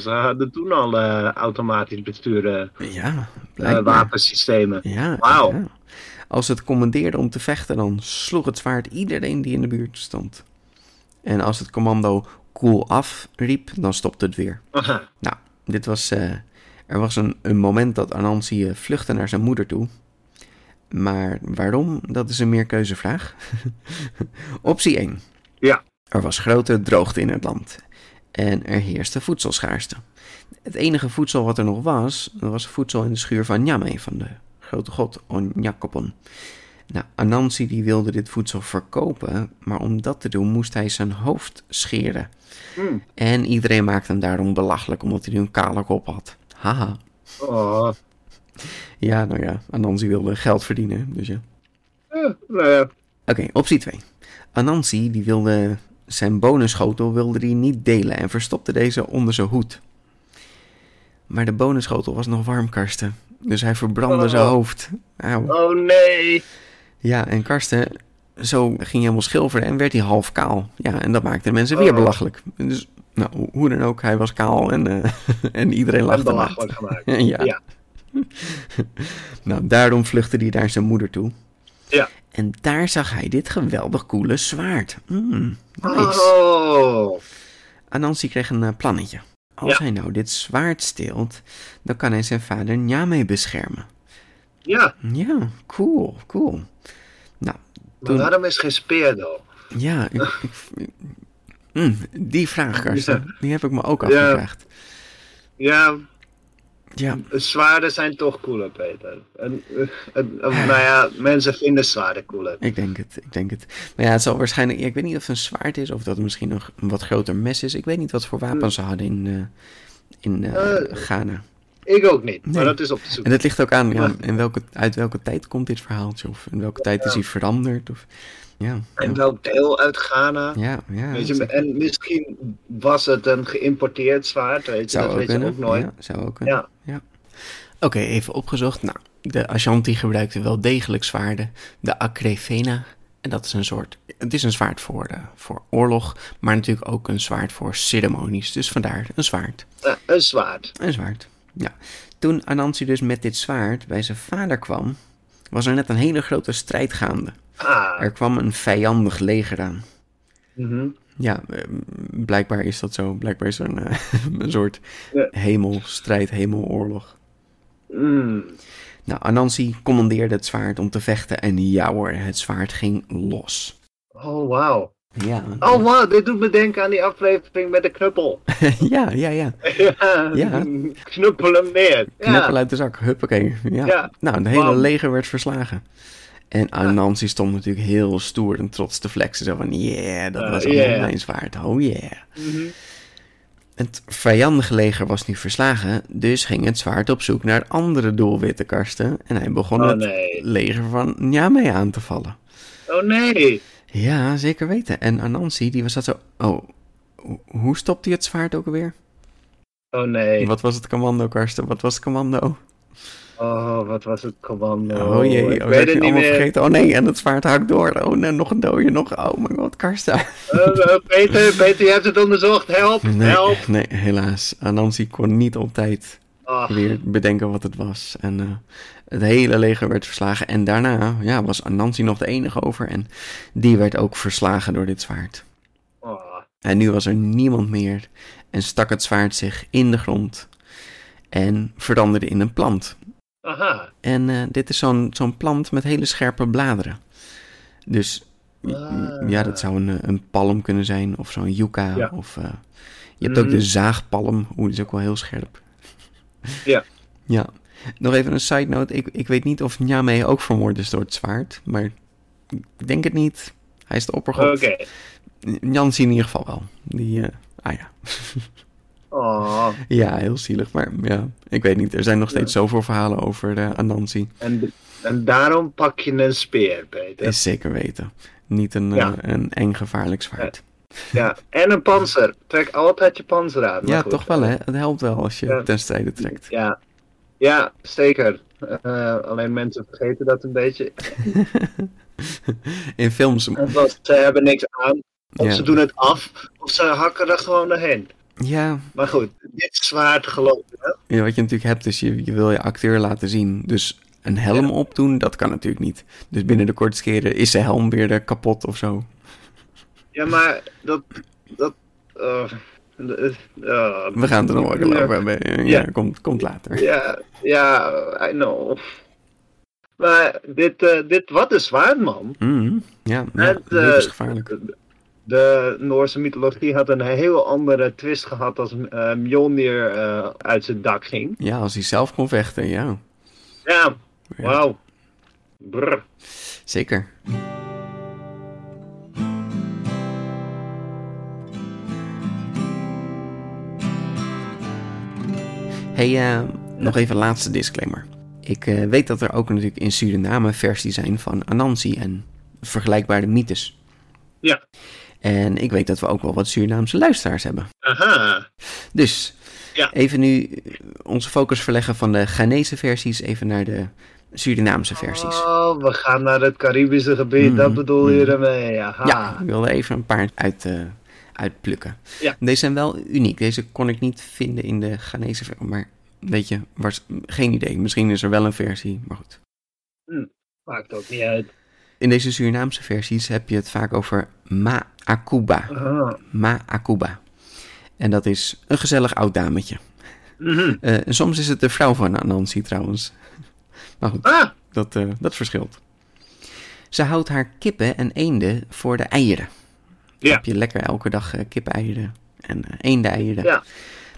ze hadden toen al eh, automatisch besturen ja, eh, blijkbaar. wapensystemen. Ja, Wauw. ja. Als het commandeerde om te vechten, dan sloeg het zwaard iedereen die in de buurt stond. En als het commando cool af riep, dan stopte het weer. Aha. Nou, dit was, eh, er was een, een moment dat Anansi vluchtte naar zijn moeder toe. Maar waarom, dat is een meerkeuzevraag. Optie 1. Ja. Er was grote droogte in het land. En er heerste voedselschaarste. Het enige voedsel wat er nog was, was voedsel in de schuur van Nyame, van de grote god Onyakopon. Nou, Anansi die wilde dit voedsel verkopen, maar om dat te doen moest hij zijn hoofd scheren. Hmm. En iedereen maakte hem daarom belachelijk, omdat hij nu een kale kop had. Haha. Oh. Ja, nou ja, Anansi wilde geld verdienen, dus ja. Eh, nou ja. Oké, optie 2. Anansi die wilde zijn bonusschotel wilde die niet delen en verstopte deze onder zijn hoed. Maar de bonusschotel was nog warm, Karsten. Dus hij verbrandde Oh. zijn hoofd. Auw. Oh nee. Ja, en Karsten, zo ging hij helemaal schilferen en werd hij half kaal. Ja, en dat maakte de mensen weer Oh. belachelijk. Dus, nou, ho- hoe dan ook, hij was kaal en, eh, en iedereen En lachte belachelijk gemaakt. ja. Ja. Nou, daarom vluchtte hij naar zijn moeder toe. Ja. En daar zag hij dit geweldig coole zwaard. Mm, nice. Oh. Anansi kreeg een eh, plannetje. Als Ja. hij nou dit zwaard steelt, dan kan hij zijn vader Nyame beschermen. Ja, Ja, cool, cool. Nou, maar waarom is geen speer dan? ja, ik, ik- Mm, die vraag, Karsten, Ja. die heb ik me ook afgevraagd. Ja, Ja, zwaarden zijn toch cooler, Peter. En, nou ja, mensen vinden zwaarden cooler. ik denk het, ik denk het. Maar ja, het zal waarschijnlijk, ja, ik weet niet of het een zwaard is of dat het misschien nog een wat groter mes is. Ik weet niet wat voor wapens ze hadden in, eh, in Eh, Ghana. Ik ook niet, maar dat is op te En dat ligt ook aan, ja, in welke, uit welke tijd komt dit verhaaltje? Of in welke tijd is hij veranderd? Of, ja, En welk deel uit Ghana? ja, ja, Weet je, en misschien was het een geïmporteerd zwaard, weet je, Zou dat ook weet je ook nooit. Ja, zou ook kunnen. Ja. Ja. Oké, even opgezocht. Nou, de Ashanti gebruikte wel degelijk zwaarden. De Akrefena, en dat is een soort... Het is een zwaard voor, eh, voor oorlog, maar natuurlijk ook een zwaard voor ceremonies. Dus vandaar een zwaard. Ja, een zwaard. Een zwaard, ja. Toen Anansi dus met dit zwaard bij zijn vader kwam, was er net een hele grote strijd gaande. Ah. Er kwam een vijandig leger aan. mhm. Ja, eh, blijkbaar is dat zo. Blijkbaar is er een, eh, een soort hemelstrijd, hemeloorlog. Mm. Nou, Anansi commandeerde het zwaard om te vechten en ja hoor, het zwaard ging los. Oh, wauw. Ja, Oh, wauw, dit doet me denken aan die aflevering met de knuppel. ja, ja, ja. ja, Ja. knuppel hem neer. Knuppel uit de zak, huppakee. Ja. Ja. Nou, het hele leger werd verslagen. En Anansi stond natuurlijk heel stoer en trots te flexen. Zo van, yeah, dat was allemaal yeah. mijn zwaard. Oh yeah. Mhm. Het vijandige leger was nu verslagen, dus ging het zwaard op zoek naar andere doelwitte karsten. En hij begon Oh het nee. leger van Nyame aan te vallen. Oh nee. Ja, zeker weten. En Anansi, die was dat zo... Oh, ho- hoe stopt hij het zwaard ook alweer? Oh nee. Wat was het commando, Karsten? Wat was het commando? Oh, wat was het commando? Oh jee, ik oh, weet heb je het niet allemaal meer. vergeten? Oh nee, en het zwaard hakt door. Oh nee, nog een dode, nog... Oh mijn god, Karsten. Eh, eh, Peter, Peter, je hebt het onderzocht. Help, Nee, help. nee, helaas. Anansi kon niet op tijd weer bedenken wat het was. En eh, het hele leger werd verslagen. En daarna ja, was Anansi nog de enige over. En die werd ook verslagen door dit zwaard. oh. En nu was er niemand meer. En stak het zwaard zich in de grond. en veranderde in een plant. Aha. En eh, dit is zo'n zo'n plant met hele scherpe bladeren. Dus Ah. ja, dat zou een, eh, een palm kunnen zijn of zo'n yucca. Ja. Of, eh, je hebt ook Mhm. de zaagpalm. Oeh, die is ook wel heel scherp. Ja. Ja. Nog even een side note. Ik, ik weet niet of Nyame ook vermoord is door het zwaard. Maar ik denk het niet. Hij is de oppergod. Oké. Jansi in ieder geval wel. Die, ah ja. Oh. Ja, heel zielig. Maar ja, ik weet niet. Er zijn nog steeds Ja. zoveel verhalen over uh, Anansi. En, en daarom pak je een speer, Peter. Is zeker weten. Niet een, Ja. eh, een eng gevaarlijk zwaard. Ja. En een panzer. Trek altijd je panzer aan. Ja, goed, toch wel hè. eh, Het helpt wel als je Ja. ten strijde trekt. Ja. Ja, zeker. Eh, alleen mensen vergeten dat een beetje. In films, Want ze hebben niks aan. Of Ja. ze doen het af. Of ze hakken er gewoon doorheen. Ja, Maar goed, dit zwaard geloof ik. Hè? ja, wat je natuurlijk hebt is, je, je wil je acteur laten zien. Dus een helm Ja. opdoen, dat kan natuurlijk niet. Dus binnen de kortste keren is zijn helm weer kapot of zo. Ja, maar dat. dat eh, eh, We gaan het er nog wel over hebben. Ja, komt, komt later. Ja, ja, I know. Maar dit, eh, dit wat een zwaard, man. Mhm. Ja, ja Het, eh, levensgevaarlijk. De Noorse mythologie had een heel andere twist gehad als eh Mjolnir eh, uit zijn dak ging. Ja, als hij zelf kon vechten, ja. Ja, wauw. Brr. Zeker. Hey, eh, nog even een laatste disclaimer. Ik weet dat er ook natuurlijk in Suriname versies zijn van Anansi en vergelijkbare mythes. Ja. En ik weet dat we ook wel wat Surinaamse luisteraars hebben. Aha. Dus Ja. even nu eh, onze focus verleggen van de Ghanese versies even naar de Surinaamse versies. Oh, we gaan naar het Caribische gebied, Mm, dat bedoel je mm. ermee? Aha. Ja, ik wilde even een paar uit, eh, uitplukken. Ja. Deze zijn wel uniek. Deze kon ik niet vinden in de Ghanese versie. Maar weet je, was, geen idee. Misschien is er wel een versie, maar goed. Maakt ook niet uit. In deze Surinaamse versies heb je het vaak over Ma'akuba. Aha. Ma'akuba. En dat is een gezellig oud dametje. Mhm. Eh, en soms is het de vrouw van Anansi trouwens. Maar goed, Ah, dat, eh, dat verschilt. Ze houdt haar kippen en eenden voor de eieren. Ja. Heb je lekker elke dag uh, kippeneieren en eendeieren. Ja.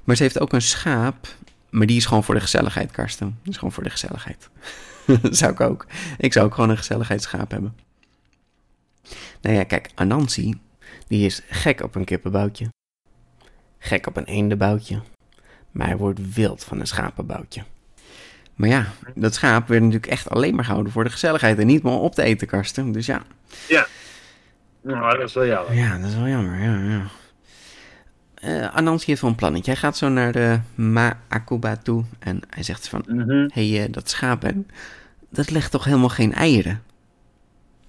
Maar ze heeft ook een schaap, maar die is gewoon voor de gezelligheid, Karsten. Die is gewoon voor de gezelligheid. dat zou ik ook. Ik zou ook gewoon een gezelligheidsschaap hebben. Nou ja, kijk, Anansi, die is gek op een kippenboutje. Gek op een eendenboutje. Maar hij wordt wild van een schapenboutje. Maar ja, dat schaap werd natuurlijk echt alleen maar gehouden voor de gezelligheid en niet meer om op te eten, Karsten. Dus ja, nou, dat is wel jammer. ja, dat is wel jammer, ja, ja. Eh, Anansi heeft wel een plannetje. Hij gaat zo naar de Ma'akuba toe en hij zegt van... Mhm. Hé, hey, eh, dat schaap, hè, dat legt toch helemaal geen eieren?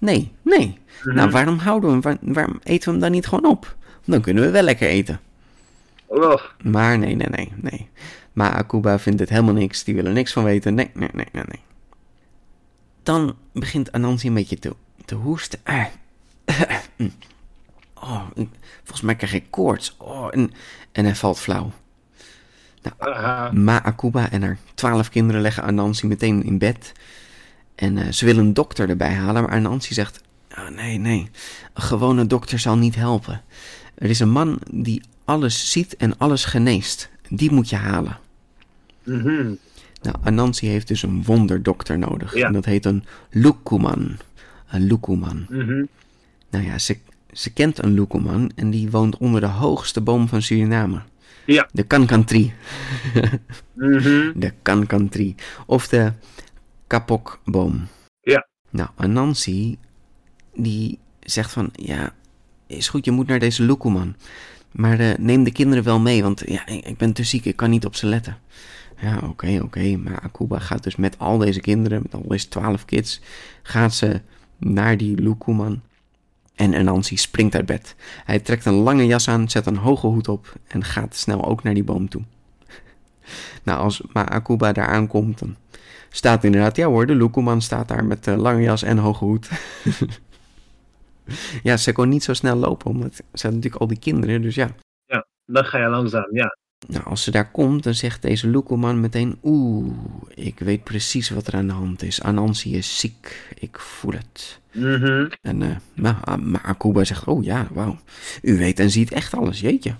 Nee, nee. Mhm. Nou, waarom houden we hem? Waar- waarom eten we hem dan niet gewoon op? Dan kunnen we wel lekker eten. Oh, Maar nee, nee, nee, nee. Ma'akuba vindt het helemaal niks. Die willen niks van weten. Nee, nee, nee, nee, nee. Dan begint Anansi een beetje te, te hoesten. Ah. Oh, ik- volgens mij krijg ik koorts. Oh, en, en hij valt flauw. aha. Ma'akuba en haar twaalf kinderen leggen Anansi meteen in bed. En eh, ze willen een dokter erbij halen, maar Anansi zegt... "Ah, nee, nee, een gewone dokter zal niet helpen. Er is een man die alles ziet en alles geneest. Die moet je halen. Mhm. Nou, Anansi heeft dus een wonderdokter nodig. Ja. En dat heet een lukuman. Een lukuman. Mhm. Nou ja, ze, ze kent een lukuman en die woont onder de hoogste boom van Suriname. Ja. De Kankantri. Mhm. De Kankantri. Of de kapokboom. Ja. Nou, Anansi, die zegt van, ja, is goed, je moet naar deze Lukuman. Maar eh, neem de kinderen wel mee, want ja, ik ben te ziek, ik kan niet op ze letten. Ja, oké, oké. Maar Akuba gaat dus met al deze kinderen, met al deze twaalf kids, gaat ze naar die Lukuman. En Anansi springt uit bed. Hij trekt een lange jas aan, zet een hoge hoed op en gaat snel ook naar die boom toe. Nou, als Ma'akuba daar aankomt, dan staat inderdaad, ja hoor, de Lukuman staat daar met uh, lange jas en hoge hoed. ja, ze kon niet zo snel lopen, omdat ze had natuurlijk al die kinderen, dus ja. Dan ga je langzaam, ja. Nou, als ze daar komt, dan zegt deze Lukuman meteen... Oeh, ik weet precies wat er aan de hand is. Anansi is ziek, ik voel het. Mhm. En eh, nou, ah, maar Akuba zegt, oh ja, wauw. U weet en ziet echt alles, jeetje.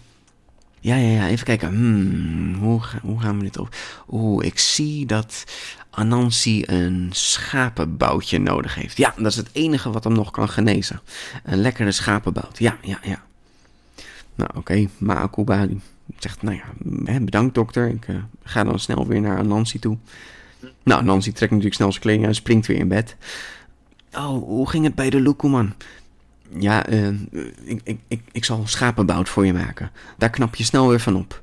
Ja, ja, ja, even kijken. Hmm, hoe, hoe gaan we dit op? Oeh, ik zie dat Anansi een schapenboutje nodig heeft. Ja, dat is het enige wat hem nog kan genezen. Een lekkere schapenbout. Ja, ja, ja. Nou, oké. Maar Akuba die zegt, nou ja, bedankt dokter. Ik eh, ga dan snel weer naar Anansi toe. Nou, Anansi trekt natuurlijk snel zijn kleding aan en springt weer in bed. Oh, hoe ging het bij de Lukuman? Ja, eh, ik, ik, ik, ik zal schapenbout voor je maken. Daar knap je snel weer van op.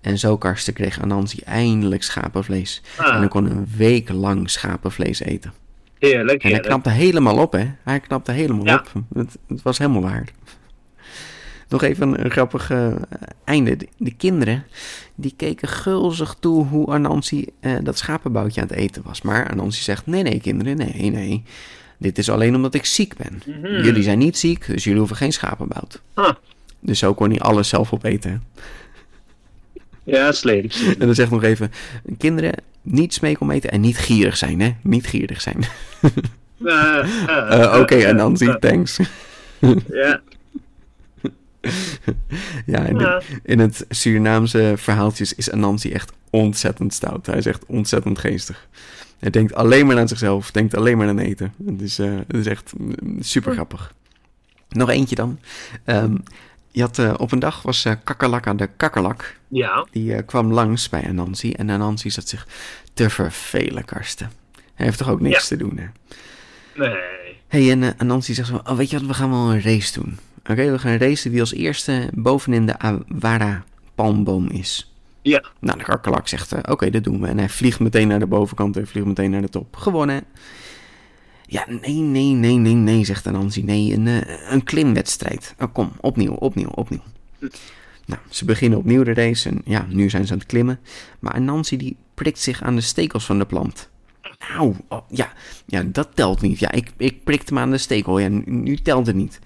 En zo, Karsten, kreeg Anansi eindelijk schapenvlees. Ah. En dan kon een week lang schapenvlees eten. Heerlijk, En hij heerlijk. knapte helemaal op, hè? Hij knapte helemaal Ja. op. Het, het was helemaal waard. Nog even een, grappig eh, einde. De, de kinderen, die keken gulzig toe hoe Anansi eh, dat schapenboutje aan het eten was. Maar Anansi zegt, nee, nee, kinderen, nee, nee. Dit is alleen omdat ik ziek ben. Mhm. Jullie zijn niet ziek, dus jullie hoeven geen schapenbout. Huh. Dus zo kon hij alles zelf opeten. Ja, slim. En dan zegt nog even, kinderen, niet smeek eten en niet gierig zijn, hè? Niet gierig zijn. Eh, eh, Eh, Oké, eh, Anansi, eh, thanks. Ja. Ja, in, de- in het Surinaamse verhaaltjes is Anansi echt ontzettend stout. Hij is echt ontzettend geestig. Hij denkt alleen maar aan zichzelf, denkt alleen maar aan eten. Het is, eh, het is echt super grappig. Nog eentje dan. Ehm, je had, eh, op een dag was eh Kakkerlakka de kakkerlak. Ja. Die kwam langs bij Anansi. En Anansi zat zich te vervelen, Karsten. Hij heeft toch ook niks te doen, hè? Nee. hey, en Anansi zegt zo, oh, weet je wat, we gaan wel een race doen. Oké, we gaan racen wie als eerste bovenin de Awara palmboom is. Ja. Nou, de kakkerlak zegt, eh, oké, dat doen we. En hij vliegt meteen naar de bovenkant en vliegt meteen naar de top. Gewonnen. Ja, nee, nee, nee, nee, nee, zegt Anansi. Nee, een, eh, een klimwedstrijd. Oh, kom, opnieuw, opnieuw, opnieuw. Nou, ze beginnen opnieuw de race en ja, nu zijn ze aan het klimmen. Maar Anansi die prikt zich aan de stekels van de plant. Auw, oh, ja, ja, dat telt niet. Ja, ik, ik prikte me aan de stekel. Ja, nu, telt het niet.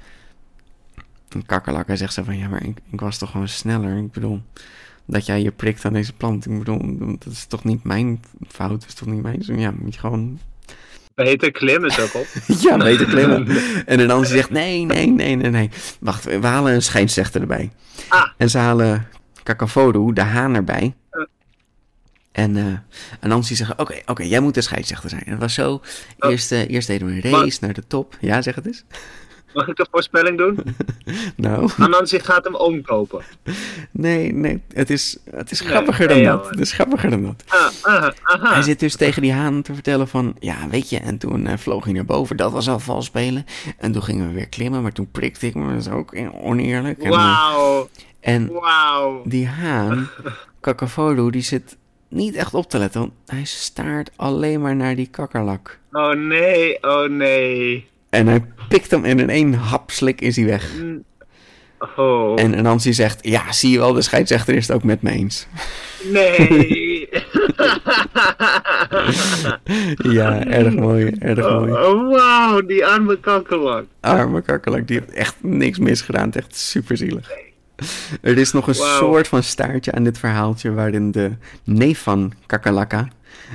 En kakkerlakker zegt ze van, ja, maar ik, ik was toch gewoon sneller. Ik bedoel, dat jij je prikt aan deze plant. Ik bedoel, dat is toch niet mijn fout. Dat is toch niet mijn... Ja, moet je gewoon... Beter klimmen zo op. Ja, beter klimmen. En dan zegt, nee, nee, nee, nee, nee. Wacht, we halen een scheidsrechter erbij. Ah. En ze halen Kakafodu, de haan, erbij. En, eh en Nancy zegt, oké, oké, jij moet de scheidsrechter zijn. En het was zo, Oh. eerst, eh, eerst deden we een race naar de top. Ja, zeg het eens. Mag ik een voorspelling doen? Nou, Anansi gaat hem omkopen. nee, nee, het is, het is Nee, grappiger dan dat. Het is grappiger dan dat. Ah, ah, aha. Hij zit dus tegen die haan te vertellen van, ja, weet je, en toen eh, vloog hij naar boven. Dat was al vals spelen. En toen gingen we weer klimmen, maar toen prikte ik me. Dat is ook oneerlijk. En, eh, Wauw. en Wauw. die haan, Kakafolu, die zit niet echt op te letten. Want hij staart alleen maar naar die kakkerlak. Oh nee, oh nee. En hij pikt hem en in één hapslik is hij weg. Oh. En Nancy zegt, ja, zie je wel, de scheidsrechter is het ook met me eens. Nee. Ja, erg mooi, erg mooi. oh, wauw, die arme kakkerlak. Arme kakkerlak, die heeft echt niks misgedaan. Het is echt super zielig. Er is nog een soort van staartje aan dit verhaaltje... waarin de neef van Kakkerlakka...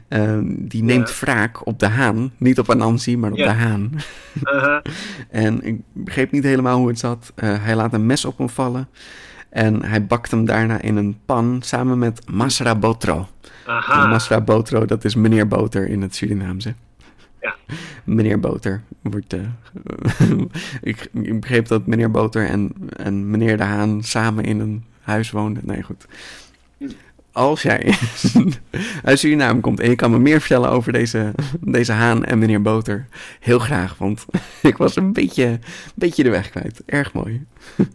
ehm, die neemt Ja. wraak op de haan. Niet op Anansi, maar op de haan. Aha. En ik begreep niet helemaal hoe het zat. Eh, hij laat een mes op hem vallen. En hij bakt hem daarna in een pan samen met Masra Botro. En Aha. Masra Botro, dat is meneer Boter in het Surinaamse. Ja. Meneer Boter wordt. eh, ik, ik begreep dat meneer Boter en, en meneer De Haan samen in een huis woonden. Nee, goed. Als jij uit Suriname komt en je kan me meer vertellen over deze, deze haan en meneer Boter, heel graag, want ik was een beetje, een beetje de weg kwijt. Erg mooi.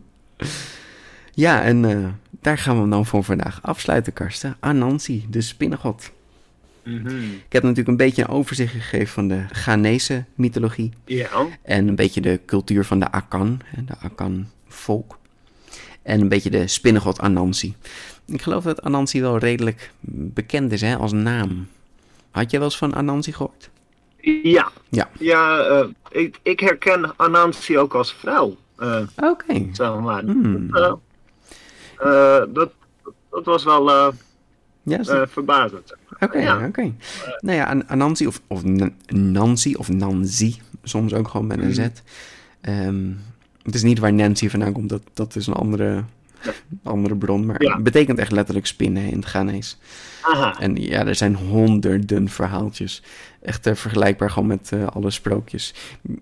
Ja, en eh, daar gaan we hem dan voor vandaag afsluiten, Karsten. Anansi, de spinnengod. Mhm. Ik heb natuurlijk een beetje een overzicht gegeven van de Ghanese mythologie. Ja. En een beetje de cultuur van de Akan, de Akan-volk. En een beetje de spinnengod Anansi. Ik geloof dat Anansi wel redelijk bekend is hè, als naam. Had je wel eens van Anansi gehoord? Ja. Ja. Ja, eh, ik, ik herken Anansi ook als vrouw. eh Oké. zeg maar. Hmm. Eh, dat, dat was wel Ja, verbazend. Oké, ja. oké. Nou ja, An- Anansi of, of Nancy of Nancy, soms ook gewoon met een Z. Ehm, het is niet waar Nancy vandaan komt, dat, dat is een andere, andere bron. Maar Ja. het betekent echt letterlijk spinnen in het Ghanese. Aha. En ja, er zijn honderden verhaaltjes. Echt eh, vergelijkbaar gewoon met eh, alle sprookjes.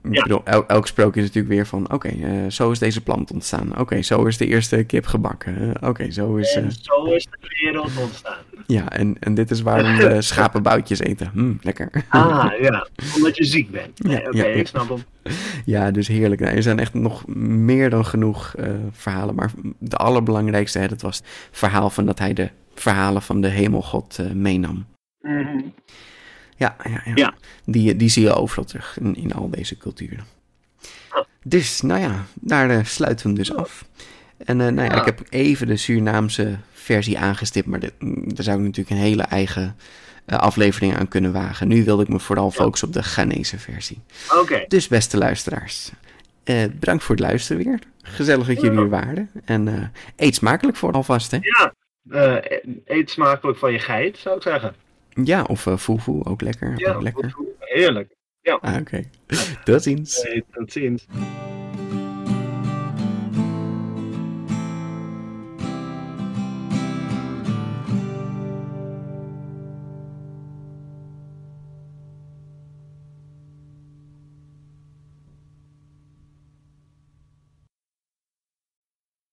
Ik bedoel, el- elk sprookje is natuurlijk weer van... Oké, eh, zo is deze plant ontstaan. Oké, zo is de eerste kip gebakken. Oké, zo is... En zo is de wereld ontstaan. ja, en, en dit is waarom we schapen boutjes eten. Hm, lekker. Ah, ja. Omdat je ziek bent. Nee, Ja, Oké, ja, ik snap hem. Ja, dus heerlijk. Nou, er zijn echt nog meer dan genoeg verhalen. Maar de allerbelangrijkste, hè, dat was het verhaal van dat hij de verhalen van de hemelgod eh, meenam. Mhm. Ja, ja, ja. Ja. Die, die zie je overal terug in, in al deze culturen. Dus, nou ja, daar eh, sluiten we hem dus af. En eh, nou ja, ik heb even de Surinaamse versie aangestipt, maar mm, daar zou ik natuurlijk een hele eigen aflevering aan kunnen wagen. Nu wilde ik me vooral focussen op de Ghanese versie. Oké. Dus beste luisteraars, bedankt voor het luisteren weer. Gezellig dat jullie er waren. En eet smakelijk voor alvast, hè? Ja. Eh, eet smakelijk van je geit, zou ik zeggen. Ja, of fufu, ook lekker. Ja, ook lekker. heerlijk. Ah, Oké, tot ziens. Hey, tot ziens.